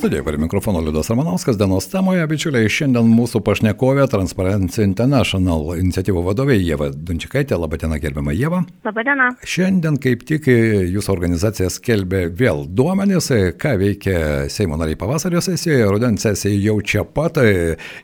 Studijoje prie mikrofono Liudas Ramanauskas, dienos temoje, bičiuliai, šiandien mūsų pašnekovė Transparency International iniciatyvų vadovė Jėva Dunčikaitė. Labadiena, gerbiama Jėva. Labadiena. Šiandien kaip tik jūsų organizacija skelbė vėl duomenys, ką veikia Seimo nariai pavasario sesijoje, rudens sesija jau čia pat,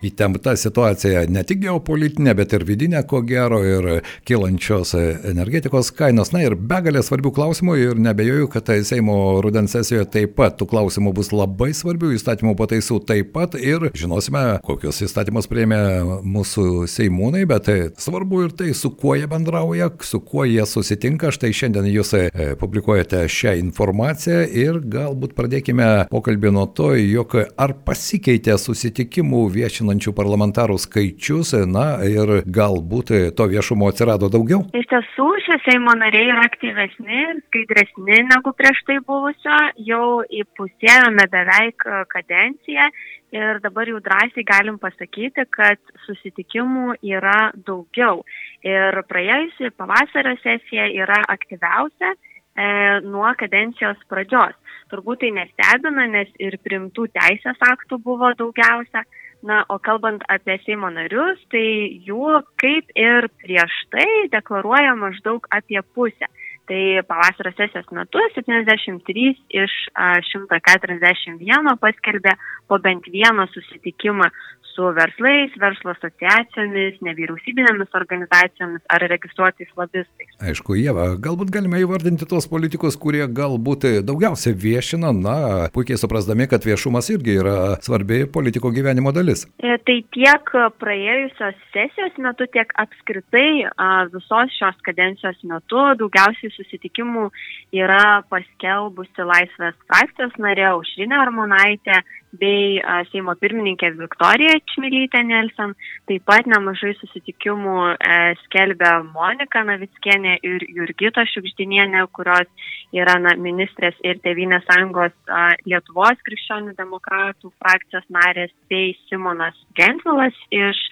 įtempta situacija ne tik geopolitinė, bet ir vidinė, ko gero, ir kylančios energetikos kainos, na ir begalė svarbių klausimų ir nebejoju, kad Seimo rudens sesijoje taip pat tų klausimų bus labai svarbių svarbių įstatymų pataisų taip pat ir žinosime, kokius įstatymus prieimė mūsų seimūnai, bet tai svarbu ir tai, su kuo jie bendrauja, su kuo jie susitinka. Štai šiandien jūs e, publikuojate šią informaciją ir galbūt pradėkime pokalbį nuo to, jog ar pasikeitė susitikimų viešinančių parlamentarų skaičius, na ir galbūt to viešumo atsirado daugiau? Iš tiesų, šie Seimo nariai yra aktyvesni ir skaidresni negu prieš tai buvusio, jau įpusėjome beveik beveik kadenciją ir dabar jau drąsiai galim pasakyti, kad susitikimų yra daugiau. Ir praėjusi pavasario sesija yra aktyviausia e, nuo kadencijos pradžios. Turbūt tai nestebina, nes ir primtų teisės aktų buvo daugiausia. Na, o kalbant apie Seimo narius, tai jų kaip ir prieš tai deklaruoja maždaug apie pusę. Tai pavasario sesijos metu 73 iš 141 paskelbė po bent vieną susitikimą su verslais, verslo asociacijomis, nevyriausybinėmis organizacijomis ar registruotais lobistais. Aišku, Jėva, galbūt galime įvardinti tos politikus, kurie galbūt daugiausia viešina, na, puikiai suprasdami, kad viešumas irgi yra svarbi politiko gyvenimo dalis. E, tai tiek praėjusios sesijos metu, tiek apskritai visos šios kadencijos metu daugiausiai susitikimų yra paskelbusi Laisvės frakcijos narė Aušrinė Armonaitė bei Seimo pirmininkė Viktorija Čmilytė Nelsen. Taip pat nemažai susitikimų e, skelbia Monika Navickienė ir Jurgito Šiukždinienė, kurios yra na, ministrės ir Tevinės sąjungos Lietuvos krikščionių demokratų frakcijos narės bei Simonas Gentvilas iš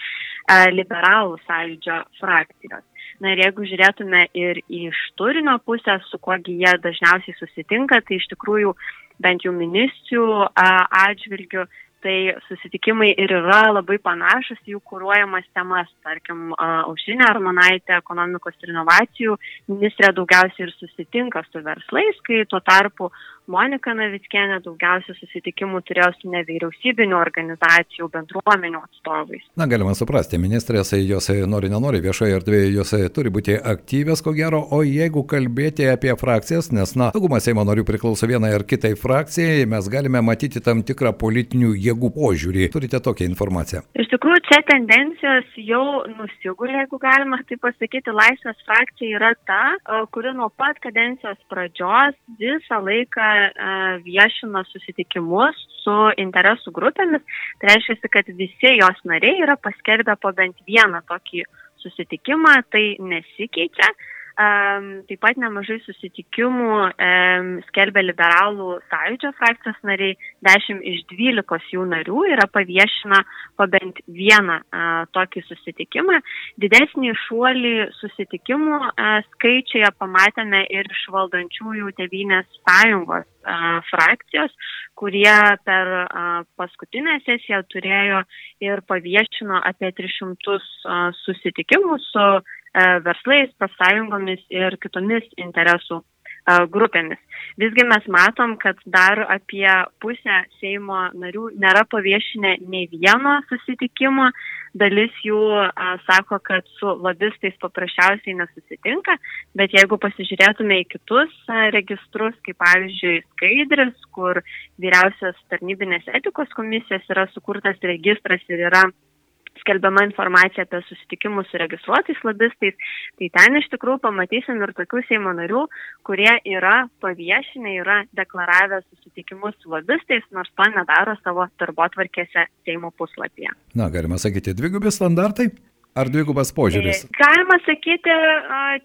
a, liberalų sąjūdžio frakcijos. Na ir jeigu žiūrėtume ir iš turinio pusės, su kuogi jie dažniausiai susitinka, tai iš tikrųjų bent jau ministrių atžvilgių tai susitikimai ir yra labai panašus jų kūruojamas temas. Tarkim, Aušinė Armanaitė, ekonomikos ir inovacijų ministrė daugiausiai ir susitinka su verslais, kai tuo tarpu Monika Navickienė daugiausia susitikimų turėjo su nevyriausybinio organizacijų, bendruomenių atstovais. Na, galima suprasti, ministrės, jos nori, nenori viešoje erdvėje, jos turi būti aktyvės, ko gero, o jeigu kalbėti apie frakcijas, nes, na, dauguma Seimo narių priklauso vienai ar kitai frakcijai, mes galime matyti tam tikrą politinių jėgų požiūrį. Turite tokią informaciją? Iš tikrųjų, čia tendencijos jau nusigulė, jeigu galima tai pasakyti, laisvės frakcija yra ta, kuri nuo pat kadencijos pradžios visą laiką viešina susitikimus su interesų grupėmis. Tai reiškia, kad visi jos nariai yra paskelbę po bent vieną tokį susitikimą, tai nesikeičia. Taip pat nemažai susitikimų skelbia liberalų sąjūdžio frakcijos nariai, 10 iš 12 jų narių yra paviešina po bent vieną tokį susitikimą. Didesnį šuolį susitikimų skaičiuje pamatėme ir iš valdančiųjų tevinės sąjungos frakcijos, kurie per paskutinę sesiją turėjo ir paviešino apie 300 susitikimų su verslais, profsąjungomis ir kitomis interesų e, grupėmis. Visgi mes matom, kad dar apie pusę Seimo narių nėra paviešinę nei vieno susitikimo. Dalis jų a, sako, kad su lobistais paprasčiausiai nesusitinka, bet jeigu pasižiūrėtume į kitus a, registrus, kaip pavyzdžiui skaidris, kur vyriausias tarnybinės etikos komisijos yra sukurtas registras ir yra skelbiama informacija apie susitikimus su registruotais lobistais, tai ten iš tikrųjų pamatysim ir tokių Seimo narių, kurie yra paviešinę, yra deklaravę susitikimus su lobistais, nors to nedaro savo darbo tvarkėse Seimo puslapyje. Na, galima sakyti, dvigubi standartai? Ar dvigubas požiūris? E, galima sakyti,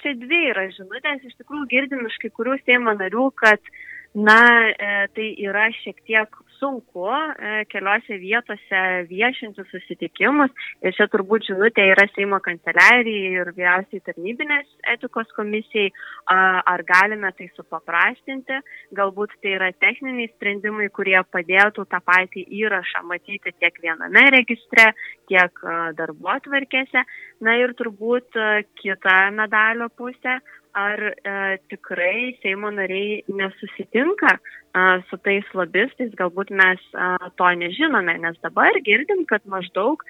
čia dvi yra žinutės, iš tikrųjų girdim iš kai kurių Seimo narių, kad na, e, tai yra šiek tiek sunku e, keliose vietose viešinti susitikimus ir čia turbūt žinutė yra Seimo kanceliarijai ir vyriausiai tarnybinės etikos komisijai, ar galime tai supaprastinti, galbūt tai yra techniniai sprendimai, kurie padėtų tą patį įrašą matyti tiek viename registre, tiek darbo atvarkėse. Na ir turbūt kita medalio pusė ar e, tikrai Seimo nariai nesusitinka e, su tais lobistais, galbūt mes e, to nežinome, nes dabar girdim, kad maždaug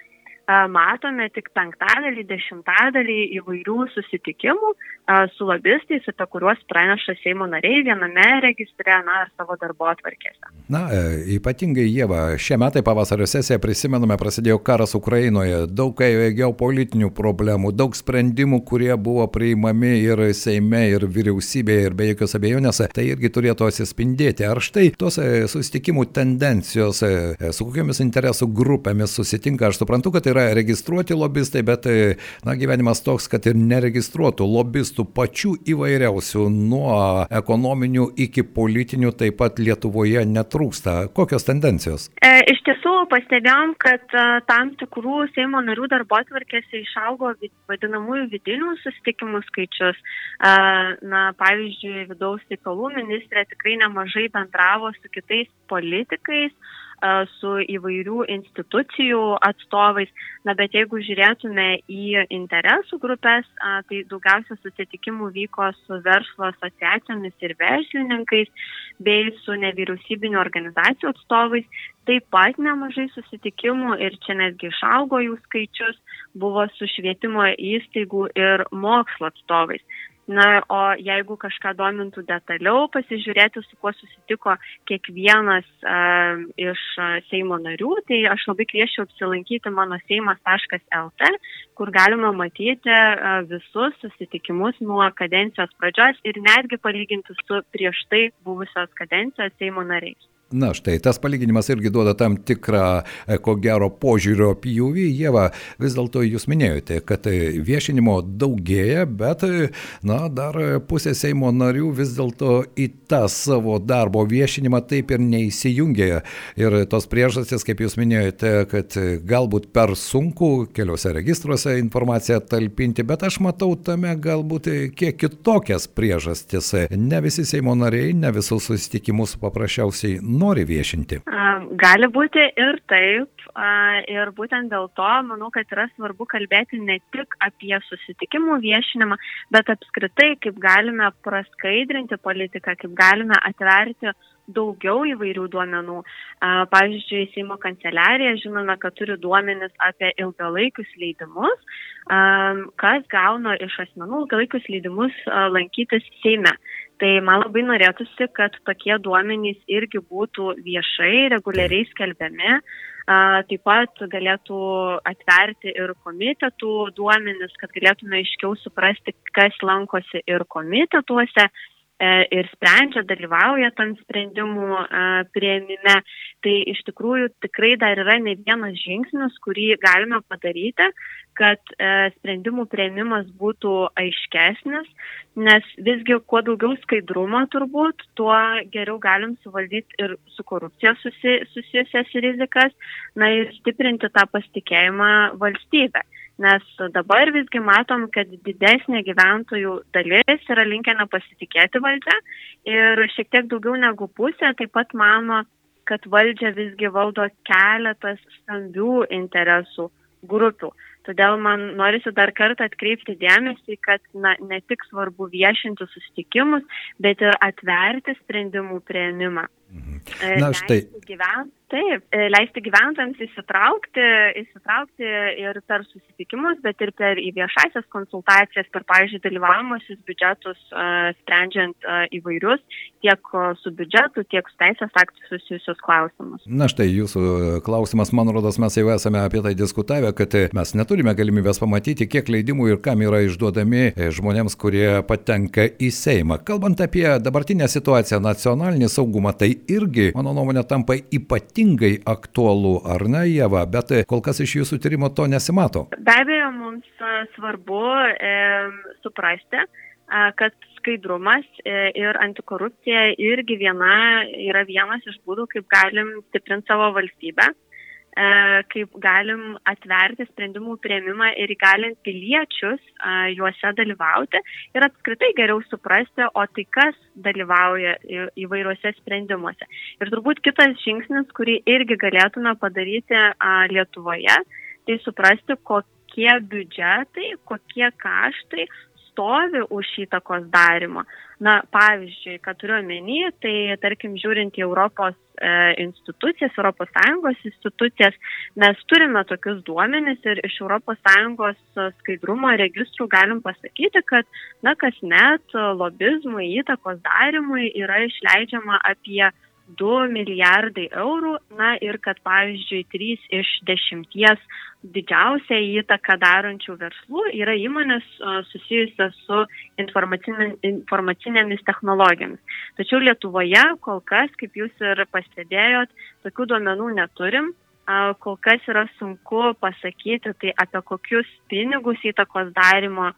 matome tik penktadalį, dešimtadalį įvairių susitikimų su lobistais, apie kuriuos praneša Seimo nariai viename registre, na, ar savo darbo atvarkėse. Na, e, ypatingai Jėva, šie metai pavasario sesiją prisimename, prasidėjo karas Ukrainoje, daug geopolitinių problemų, daug sprendimų, kurie buvo priimami ir Seime, ir vyriausybėje, ir be jokios abejonės, tai irgi turėtų atsispindėti. Ar štai tos e, susitikimų tendencijos, e, su kokiamis interesų grupėmis susitinka, aš suprantu, kad yra yra registruoti lobistai, bet e, na, gyvenimas toks, kad ir neregistruotų lobistų pačių įvairiausių, nuo ekonominių iki politinių, taip pat Lietuvoje netrūksta. Kokios tendencijos? E, iš tiesų pastebėjom, kad e, tam tikrų Seimo narių darbo atvarkėse išaugo vadinamųjų vidinių susitikimų skaičius. A, na, pavyzdžiui, vidaus reikalų ministrė tikrai nemažai bendravo su kitais politikais su įvairių institucijų atstovais. Na, bet jeigu žiūrėtume į interesų grupės, tai daugiausia susitikimų vyko su verslo asociacijomis ir verslininkais bei su nevyriausybinio organizacijų atstovais. Taip pat nemažai susitikimų ir čia netgi išaugo jų skaičius buvo su švietimo įstaigų ir mokslo atstovais. Na, o jeigu kažką domintų detaliau, pasižiūrėti, su kuo susitiko kiekvienas uh, iš Seimo narių, tai aš labai kviečiu apsilankyti mano seimas.lt, kur galima matyti uh, visus susitikimus nuo kadencijos pradžios ir netgi palyginti su prieš tai buvusios kadencijos Seimo nariais. Na štai, tas palyginimas irgi duoda tam tikrą, e, ko gero, požiūrio pjūvį. Jėva, vis dėlto jūs minėjote, kad e, viešinimo daugėja, bet, e, na, dar pusė Seimo narių vis dėlto į tą savo darbo viešinimą taip ir neįsijungia. Ir tos priežastys, kaip jūs minėjote, kad galbūt per sunku keliose registruose informaciją talpinti, bet aš matau tame galbūt kiek kitokias priežastis. Ne visi Seimo nariai, ne visus susitikimus paprasčiausiai nori viešinti? Gali būti ir taip. Ir būtent dėl to manau, kad yra svarbu kalbėti ne tik apie susitikimų viešinimą, bet apskritai, kaip galime praskaidrinti politiką, kaip galime atverti daugiau įvairių duomenų. Pavyzdžiui, Seimo kanceliarija žinome, kad turi duomenis apie ilgalaikius leidimus, kas gauna iš asmenų ilgalaikius leidimus lankytis Seime. Tai man labai norėtųsi, kad tokie duomenys irgi būtų viešai, reguliariai skelbiami. Taip pat galėtų atverti ir komitetų duomenis, kad galėtume aiškiau suprasti, kas lankosi ir komitetuose ir sprendžia, dalyvauja tam sprendimų prieimime. Tai iš tikrųjų tikrai dar yra ne vienas žingsnis, kurį galime padaryti, kad e, sprendimų prieimimas būtų aiškesnis, nes visgi kuo daugiau skaidrumo turbūt, tuo geriau galim suvaldyti ir su korupcija susi, susijusias rizikas, na ir stiprinti tą pasitikėjimą valstybę. Nes dabar visgi matom, kad didesnė gyventojų dalis yra linkę nepasitikėti valdžia ir šiek tiek daugiau negu pusė taip pat mano, kad valdžia visgi valdo keletas stambių interesų grupių. Todėl man norisi dar kartą atkreipti dėmesį, kad na, ne tik svarbu viešinti susitikimus, bet ir atverti sprendimų prieimimą. Mhm. Na štai. Gyvent, Taip, e, leisti gyventojams įsitraukti, įsitraukti ir per susitikimus, bet ir per viešasias konsultacijas, per, pavyzdžiui, dalyvavimuosius biudžetus, uh, sprendžiant uh, įvairius tiek su biudžetu, tiek su teisės aktų susijusius klausimus. Na štai jūsų klausimas, man rodos, mes jau esame apie tai diskutavę, kad mes neturime galimybės pamatyti, kiek leidimų ir kam yra išduodami žmonėms, kurie patenka į Seimą. Kalbant apie dabartinę situaciją, nacionalinį saugumą, tai irgi, mano nuomonė, tampa ypatingai ypatingai aktualu, ar ne, Jeva, bet kol kas iš jūsų tyrimo to nesimato. Be abejo, mums svarbu e, suprasti, kad skaidrumas e, ir antikorupcija irgi viena, yra vienas iš būdų, kaip galim stiprinti savo valstybę, e, kaip galim atverti sprendimų prieimimą ir įgalinti piliečius juose dalyvauti ir apskritai geriau suprasti, o tai kas dalyvauja įvairiuose sprendimuose. Ir turbūt kitas žingsnis, kurį irgi galėtume padaryti Lietuvoje, tai suprasti, kokie biudžetai, kokie kaštai stovi už įtakos darimo. Na, pavyzdžiui, ką turiu omeny, tai tarkim, žiūrint į Europos e, institucijas, ES institucijas, mes turime tokius duomenis ir iš ES skaidrumo registrų galim pasakyti, kad, na, kasmet lobizmui, įtakos darimui yra išleidžiama apie 2 milijardai eurų, na ir kad pavyzdžiui 3 iš 10 didžiausia įtaka darančių verslų yra įmonės susijusios su informacinėmis technologijomis. Tačiau Lietuvoje kol kas, kaip jūs ir pastebėjot, tokių duomenų neturim. Kol kas yra sunku pasakyti, tai apie kokius pinigus įtakos darimo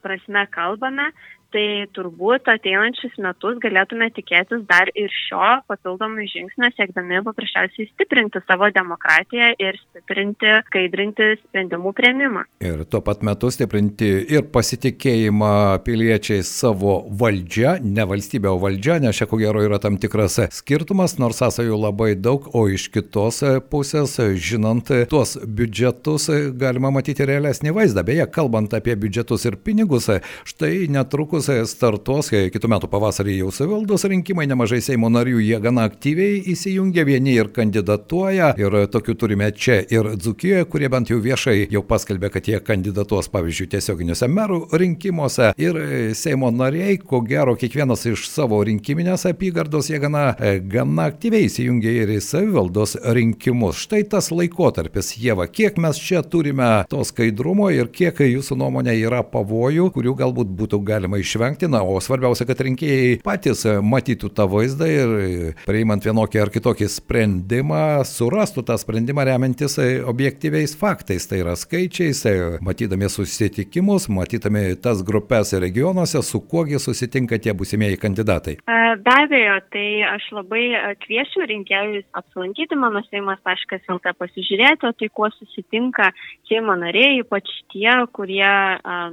prasme kalbame, tai turbūt ateinančius metus galėtume tikėtis dar ir šio papildomų žingsnio, siekdami paprasčiausiai stiprinti savo demokratiją ir stiprinti, skaidrinti sprendimų prieimimą. Ir tuo pat metu stiprinti ir pasitikėjimą piliečiai savo valdžia, ne valstybė, o valdžia, nes čia ko gero yra tam tikras skirtumas, nors sąsajų labai daug, o iš kitos pusės, žinant tuos biudžetus, galima matyti realesnį vaizdą. Beje, kalbant apie biudžetus ir pinigus, štai netrukus netrukus startuos, kitų metų pavasarį jau savivaldos rinkimai, nemažai Seimo narių jie gana aktyviai įsijungia, vieni ir kandidatuoja, ir tokių turime čia ir Dzukijoje, kurie bent jau viešai jau paskelbė, kad jie kandidatuos, pavyzdžiui, tiesioginiuose merų rinkimuose. Ir Seimo nariai, ko gero, kiekvienas iš savo rinkiminės apygardos jie gana, gana aktyviai įsijungia ir į savivaldos rinkimus. Štai tas laikotarpis, Jėva, kiek mes čia turime to skaidrumo ir kiek jūsų nuomonė yra pavojų, kurių galbūt būtų galima išvengti išvengti, na, o svarbiausia, kad rinkėjai patys e, matytų tą vaizdą ir e, priimant vienokį ar kitokį sprendimą, surastų tą sprendimą remiantis e, objektyviais faktais, tai yra skaičiais, matydami susitikimus, matydami tas grupės regionuose, su kuogi susitinka tie busimieji kandidatai. Be abejo, tai aš labai kviečiu rinkėjus apsilankyti mano seimas.lt pasižiūrėti, tai kuo susitinka Seimo nariai, ypač tie, kurie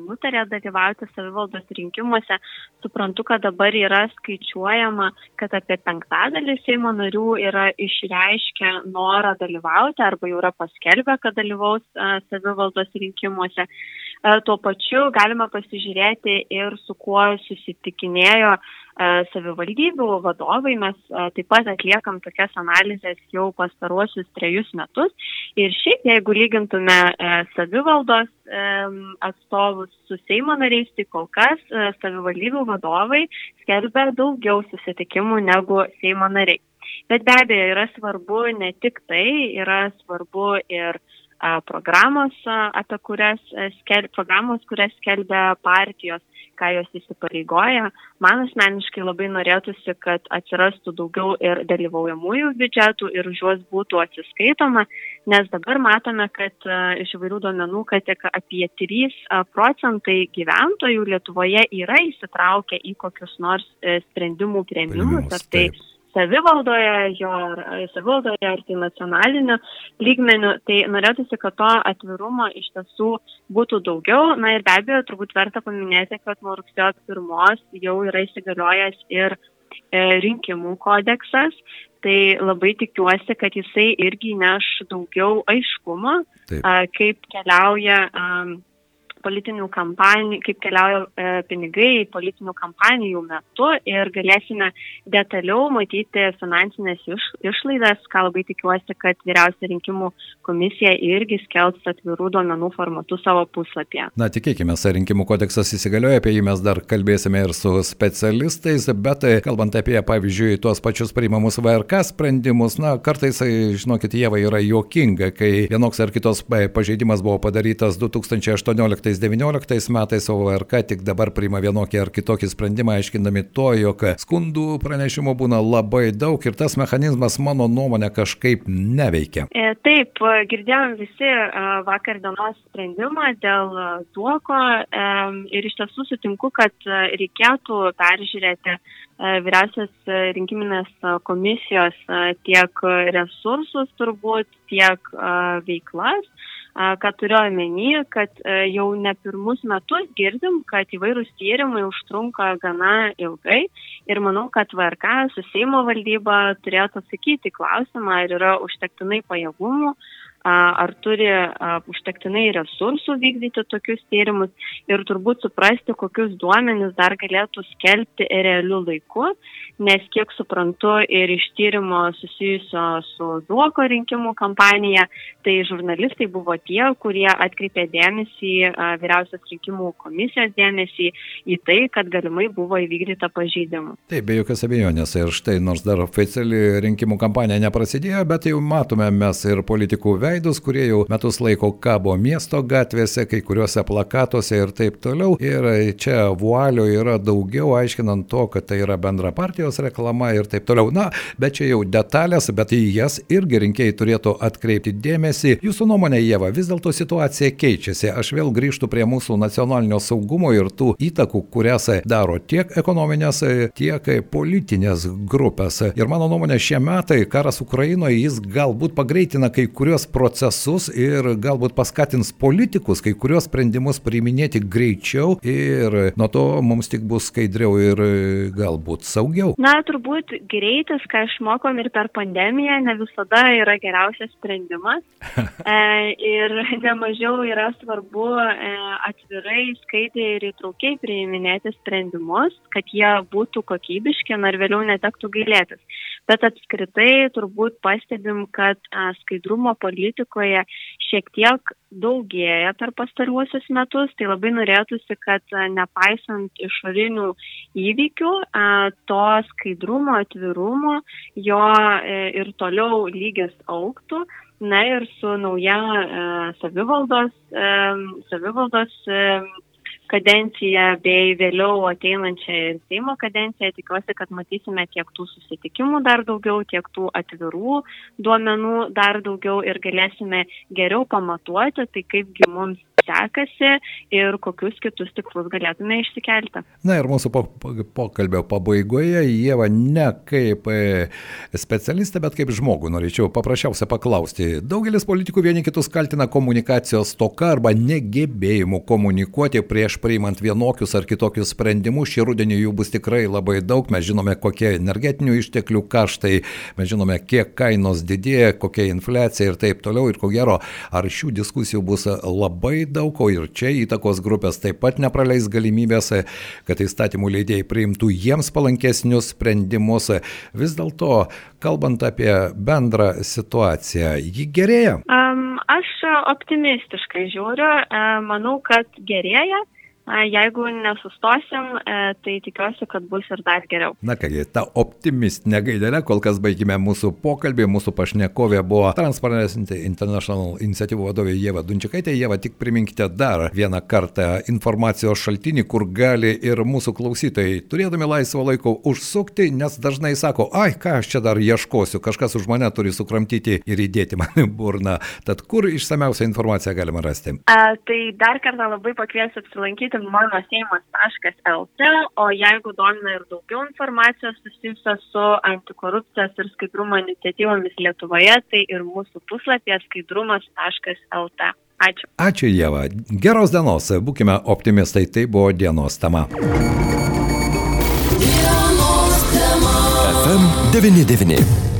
nutarė dalyvauti savivaldos rinkimus rinkimuose. Suprantu, kad dabar yra skaičiuojama, kad apie penktadalį Seimo narių yra išreiškę norą dalyvauti arba jau yra paskelbę, kad dalyvaus savivaldos rinkimuose. Tuo pačiu galima pasižiūrėti ir su kuo susitikinėjo savivaldybių vadovai. Mes taip pat atliekam tokias analizės jau pastaruosius trejus metus. Ir šiaip, jeigu lygintume savivaldos atstovus su Seimo nariais, tai kol kas savivaldybių vadovai skelbia daugiau susitikimų negu Seimo nariai. Bet be abejo yra svarbu ne tik tai, yra svarbu ir programos, apie kurias skel, programos, kurias skelbia partijos, ką jos įsipareigoja. Man asmeniškai labai norėtųsi, kad atsirastų daugiau ir dalyvaujamųjų biudžetų ir už juos būtų atsiskaitoma, nes dabar matome, kad iš įvairių duomenų, kad tik apie 3 procentai gyventojų Lietuvoje yra įsitraukę į kokius nors e, sprendimų prieimimus. Ar tai taip savivaldoje, jo savivaldoje ar tai nacionaliniu lygmeniu, tai norėtųsi, kad to atvirumo iš tiesų būtų daugiau. Na ir be abejo, turbūt verta paminėti, kad nuo rugsėjo pirmos jau yra įsigaliojęs ir e, rinkimų kodeksas, tai labai tikiuosi, kad jisai irgi neš daugiau aiškumo, Taip. kaip keliauja politinių kampanijų, kaip keliauja e, pinigai politinių kampanijų metu ir galėsime detaliau matyti finansinės iš, išlaidas, ką labai tikiuosi, kad vyriausia rinkimų komisija irgi skelbs atvirų duomenų formatu savo puslapyje. Na, tikėkime, rinkimų kodeksas įsigalioja, apie jį mes dar kalbėsime ir su specialistais, bet e, kalbant apie, pavyzdžiui, tuos pačius priimamus VRK sprendimus, na, kartais, e, žinokit, jie yra juokinga, kai vienoks ar kitos pažeidimas buvo padarytas 2018 18-19 metais, o VRK tik dabar priima vienokį ar kitokį sprendimą, aiškindami to, jog skundų pranešimų būna labai daug ir tas mechanizmas, mano nuomonė, kažkaip neveikia. E, taip, girdėjom visi vakar dienos sprendimą dėl duoko ir iš tiesų sutinku, kad reikėtų peržiūrėti vyriausios rinkiminės komisijos tiek resursus turbūt, tiek veiklas ką turiu omeny, kad jau ne pirmus metus girdim, kad įvairūs tyrimai užtrunka gana ilgai. Ir manau, kad VRK su Seimo valdyba turėtų atsakyti klausimą, ar yra užtektinai pajėgumų ar turi užtektinai resursų vykdyti tokius tyrimus ir turbūt suprasti, kokius duomenis dar galėtų skelbti realiu laiku, nes kiek suprantu ir iš tyrimo susijusio su Zuoko rinkimų kampanija, tai žurnalistai buvo tie, kurie atkreipė dėmesį, vyriausios rinkimų komisijos dėmesį į tai, kad galimai buvo įvykdyta pažeidimų. Taip, be jokios abejonės. Ir štai nors dar oficiali rinkimų kampanija neprasidėjo, bet jau matome mes ir politikų veikimą veidus, kurie jau metus laiko kabo miesto gatvėse, kai kuriuose plakatuose ir taip toliau. Ir čia vualio yra daugiau, aiškinant to, kad tai yra bendra partijos reklama ir taip toliau. Na, bet čia jau detalės, bet į jas irgi rinkėjai turėtų atkreipti dėmesį. Jūsų nuomonė, Jėva, vis dėlto situacija keičiasi. Aš vėl grįžtu prie mūsų nacionalinio saugumo ir tų įtakų, kurias daro tiek ekonominės, tiek politinės grupės. Ir mano nuomonė, šie metai karas Ukrainoje jis galbūt pagreitina kai kurios procesus ir galbūt paskatins politikus kai kurios sprendimus priiminėti greičiau ir nuo to mums tik bus skaidriau ir galbūt saugiau. Na, turbūt greitis, ką išmokom ir per pandemiją, ne visada yra geriausias sprendimas. e, ir nemažiau yra svarbu e, atvirai, skaidriai ir įtraukiai priiminėti sprendimus, kad jie būtų kokybiški, na ir vėliau netektų gailėtis. Bet apskritai turbūt pastebim, kad a, skaidrumo politika politikoje šiek tiek daugėja per pastaruosius metus, tai labai norėtųsi, kad nepaisant išorinių įvykių, to skaidrumo, atvirumo, jo e, ir toliau lygis auktų. Na ir su nauja savivaldos, savivaldos kadenciją bei vėliau ateinančią Seimo kadenciją. Tikiuosi, kad matysime tiek tų susitikimų dar daugiau, tiek tų atvirų duomenų dar daugiau ir galėsime geriau pamatuoti, tai kaipgi mums sekasi ir kokius kitus tikslus galėtume išsikelti. Na ir mūsų pokalbio pabaigoje, Jėva, ne kaip e, specialistė, bet kaip žmogų norėčiau paprasčiausia paklausti. Daugelis politikų vieni kitus kaltina komunikacijos toka arba negebėjimu komunikuoti prieš priimant vienokius ar kitokius sprendimus. Šį rudenį jų bus tikrai labai daug. Mes žinome, kokie energetinių išteklių kaštai, mes žinome, kiek kainos didėja, kokia infliacija ir taip toliau. Ir ko gero, ar šių diskusijų bus labai daug, o ir čia įtakos grupės taip pat nepraleis galimybės, kad įstatymų leidėjai priimtų jiems palankesnius sprendimus. Vis dėlto, kalbant apie bendrą situaciją, ji gerėja? Um, aš optimistiškai žiūriu, manau, kad gerėja. Jeigu nesustosim, e, tai tikiuosi, kad bus ir dar geriau. Na kągi, ta optimistinė gaidelė, kol kas baigime mūsų pokalbį. Mūsų pašnekovė buvo Transparency International iniciatyvų vadovė Jėva Dunčikaitė. Jėva, tik priminkite dar vieną kartą informacijos šaltinį, kur gali ir mūsų klausytojai, turėdami laisvo laiko, užsukti, nes dažnai sako, ai, ką aš čia dar ieškosiu, kažkas už mane turi sukramtyti ir įdėti man į burną. Tad kur išsameusią informaciją galima rasti? A, tai dar kartą labai pakviesiu apsilankyti mano seimas.lt, o jeigu domina ir daugiau informacijos susijusios su antikorupcijos ir skaidrumo iniciatyvomis Lietuvoje, tai ir mūsų puslapyje skaidrumas.lt. Ačiū. Ačiū Jėva. Geros dienos, būkime optimistai, tai buvo dienos tema. Dienos tema. FM 99.